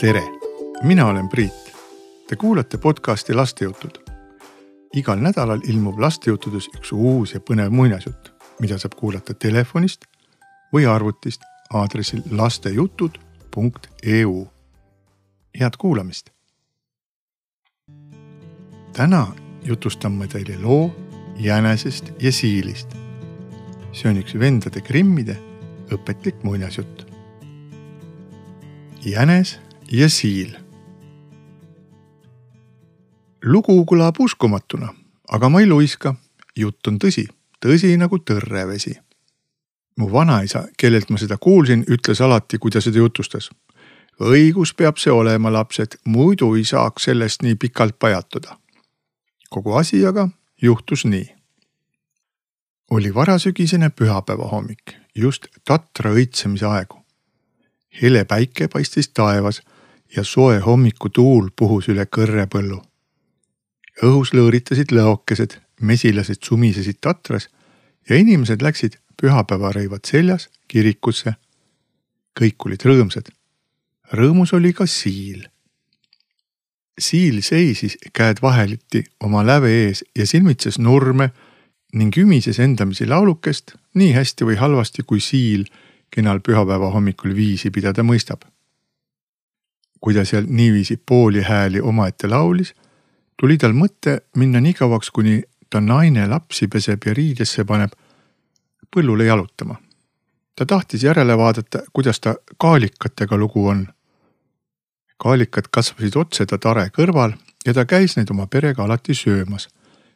tere, mina olen Priit. Te kuulate podcasti Lastejutud. igal nädalal ilmub lastejutudes üks uus ja põnev muinasjutt, mida saab kuulata telefonist või arvutist aadressil lastejutud.eu. head kuulamist. täna jutustan ma teile loo jänesest ja siilist. see on üks vendade Grimmide õpetlik muinasjutt. jänes ja siil. lugu kõlab uskumatuna, aga ma ei luiska. jutt on tõsi, tõsi nagu tõrrevesi. mu vanaisa, kellelt ma seda kuulsin, ütles alati, kui ta seda jutustas. õigus peab see olema, lapsed, muidu ei saaks sellest nii pikalt pajatuda. kogu asi aga juhtus nii. oli varasügisene pühapäeva hommik, just tatra õitsemise aegu. hele päike paistis taevas ja soe hommikutuul puhus üle kõrrepõllu. õhus lõõritasid lõokesed, mesilased sumisesid tatras ja inimesed läksid pühapäevarõivad seljas kirikusse. kõik olid rõõmsad. rõõmus oli ka siil. siil seisis käed vaheliti oma läve ees ja silmitses nurme ning ümises endamisi laulukest nii hästi või halvasti, kui siil kenal pühapäeva hommikul viisi pidada mõistab kui ta seal niiviisi pooli hääli omaette laulis, tuli tal mõte minna nii kauaks, kuni ta naine lapsi peseb ja riidesse paneb, põllule jalutama. ta tahtis järele vaadata, kuidas ta kaalikatega lugu on. kaalikad kasvasid otse ta tare kõrval ja ta käis neid oma perega alati söömas.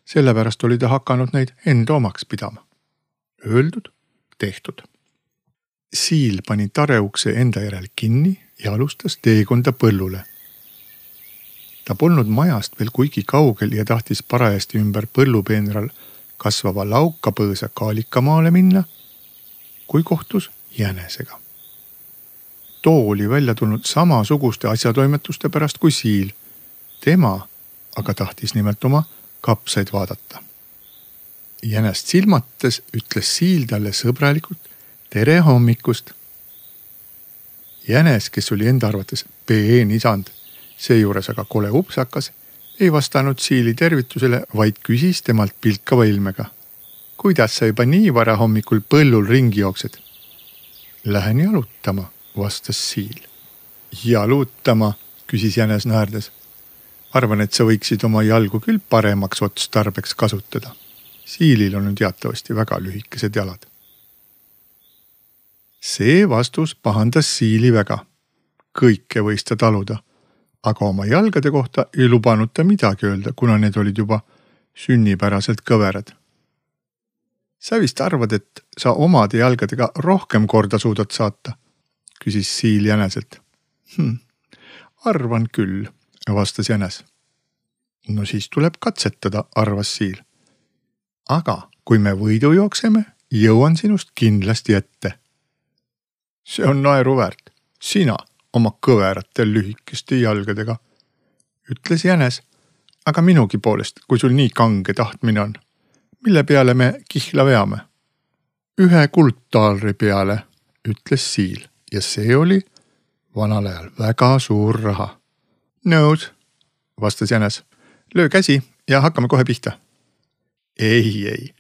sellepärast oli ta hakanud neid enda omaks pidama. Öeldud, tehtud. Siil pani tare ukse enda järel kinni ja alustas teekonda põllule. ta polnud majast veel kuigi kaugel ja tahtis parajasti ümber põllupeenral kasvava laukapõõsa kaalikamaale minna, kui kohtus jänesega. too oli välja tulnud samasuguste asjatoimetuste pärast kui siil. tema aga tahtis nimelt oma kapsaid vaadata. jänest silmates ütles siil talle sõbralikult tere hommikust jänes, kes oli enda arvates peenisand, seejuures aga kole upsakas, ei vastanud Siili tervitusele, vaid küsis temalt pilkava ilmega. kuidas sa juba nii vara hommikul põllul ringi jooksed? Lähen jalutama, vastas Siil. jalutama, küsis jänes naerdes. arvan, et sa võiksid oma jalgu küll paremaks otstarbeks kasutada. Siilil on teatavasti väga lühikesed jalad see vastus pahandas Siili väga. kõike võis ta taluda, aga oma jalgade kohta ei lubanud ta midagi öelda, kuna need olid juba sünnipäraselt kõverad. sa vist arvad, et sa omade jalgadega rohkem korda suudad saata? küsis Siil jäneselt hm,. arvan küll, vastas jänes. no siis tuleb katsetada, arvas Siil. aga kui me võidu jookseme, jõuan sinust kindlasti ette see on naeruväärt, sina oma kõverate lühikeste jalgadega, ütles jänes. aga minugi poolest, kui sul nii kange tahtmine on, mille peale me kihla veame? ühe kuldtaalri peale, ütles siil ja see oli vanal ajal väga suur raha. nõus, vastas jänes. löö käsi ja hakkame kohe pihta. ei, ei,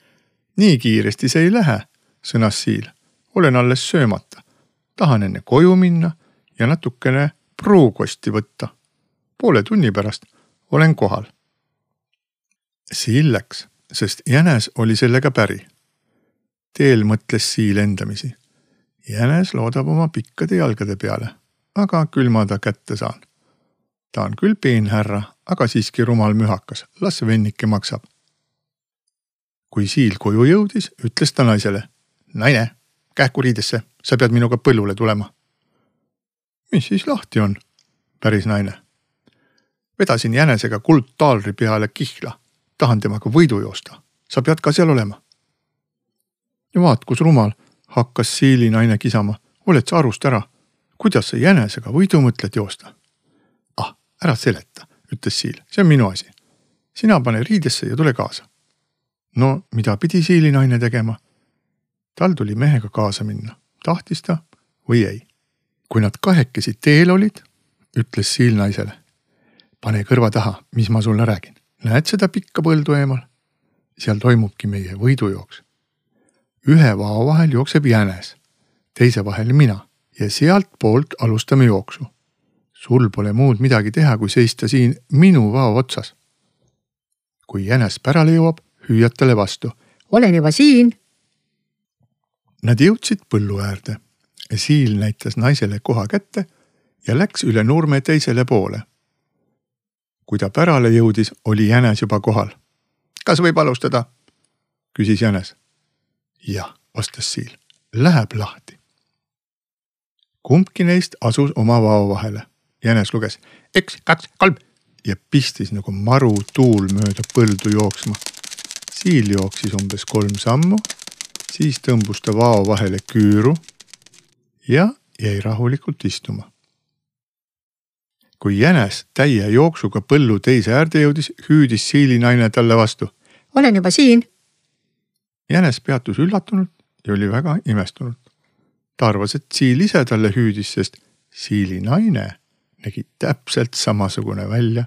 nii kiiresti see ei lähe, sõnas siil. olen alles söömata tahan enne koju minna ja natukene pruukosti võtta. poole tunni pärast olen kohal. Siil läks, sest jänes oli sellega päri. teel mõtles Siil endamisi. jänes loodab oma pikkade jalgade peale, aga küll ma ta kätte saan. ta on küll peenhärra, aga siiski rumal mühakas, las vennike maksab. kui Siil koju jõudis, ütles ta naisele. naine, kähku riidesse sa pead minuga põllule tulema. mis siis lahti on? päris naine. vedasin jänesega kuldtaalri peale kihla, tahan temaga võidu joosta, sa pead ka seal olema. ja vaat, kus rumal, hakkas Siili naine kisama, oled sa arust ära, kuidas sa jänesega võidu mõtled joosta? ah, ära seleta, ütles Siil, see on minu asi. sina pane riidesse ja tule kaasa. no mida pidi Siili naine tegema? tal tuli mehega kaasa minna tahtis ta või ei. kui nad kahekesi teel olid, ütles siil naisele. pane kõrva taha, mis ma sulle räägin. näed seda pikka põldu eemal? seal toimubki meie võidujooks. ühe vao vahel jookseb jänes, teise vahel mina ja sealtpoolt alustame jooksu. sul pole muud midagi teha, kui seista siin minu vao otsas. kui jänes pärale jõuab, hüüad talle vastu. olen juba siin. Nad jõudsid põllu äärde. siil näitas naisele koha kätte ja läks üle nurme teisele poole. kui ta pärale jõudis, oli jänes juba kohal. kas võib alustada? küsis jänes. jah, vastas siil, läheb lahti. kumbki neist asus oma vao vahele. jänes luges üks, kaks, kolm ja pistis nagu marutuul mööda põldu jooksma. siil jooksis umbes kolm sammu, siis tõmbus ta vao vahele küüru ja jäi rahulikult istuma kui jänes täie jooksuga põllu teise äärde jõudis, hüüdis siilinaine talle vastu. olen juba siin. jänes peatus üllatunult ja oli väga imestunud. ta arvas, et siil ise talle hüüdis, sest siilinaine nägi täpselt samasugune välja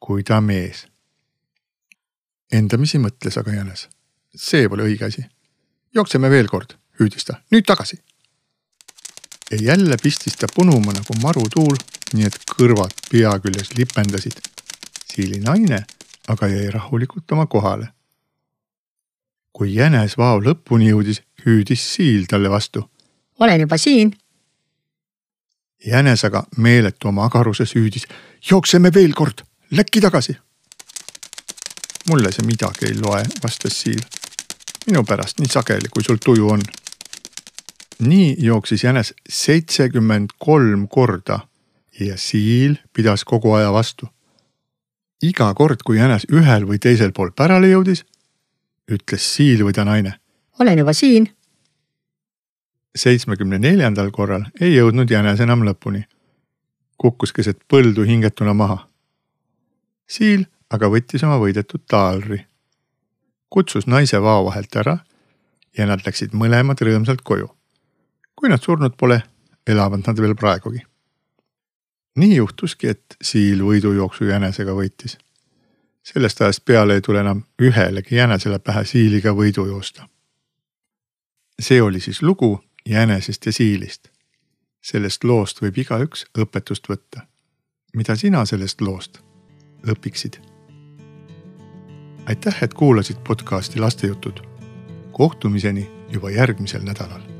kui ta mees. Endamisi mõtles aga jänes. see pole õige asi. Jookseme veel kord, hüüdis ta, nüüd tagasi. ja jälle pistis ta punuma nagu marutuul nii et kõrvad pea küljes lipendasid. siili naine aga jäi rahulikult oma kohale. kui jänes vao lõpuni jõudis, hüüdis siil talle vastu. olen juba siin. jänes aga meeletu oma agaruses hüüdis. jookseme veel kord, läkki tagasi. mulle see midagi ei loe, vastas siil. Minu pärast nii sageli, kui sul tuju on nii jooksis jänes seitsekümmend kolm korda ja siil pidas kogu aja vastu. iga kord, kui jänes ühel või teisel pool pärale jõudis, ütles siil või ta naine. olen juba siin. seitsmekümne neljandal korral ei jõudnud jänes enam lõpuni. kukkus keset põldu hingetuna maha. siil aga võttis oma võidetud taalri, kutsus naise vao vahelt ära ja nad läksid mõlemad rõõmsalt koju. kui nad surnud pole, elavad nad veel praegugi nii juhtuski, et siil võidujooksu jänesega võitis. sellest ajast peale ei tule enam ühelegi jänesele pähe siiliga võidu joosta. see oli siis lugu jänesest ja siilist. sellest loost võib igaüks õpetust võtta. mida sina sellest loost õpiksid? Aitäh, et kuulasid podcasti Lastejutud. kohtumiseni juba järgmisel nädalal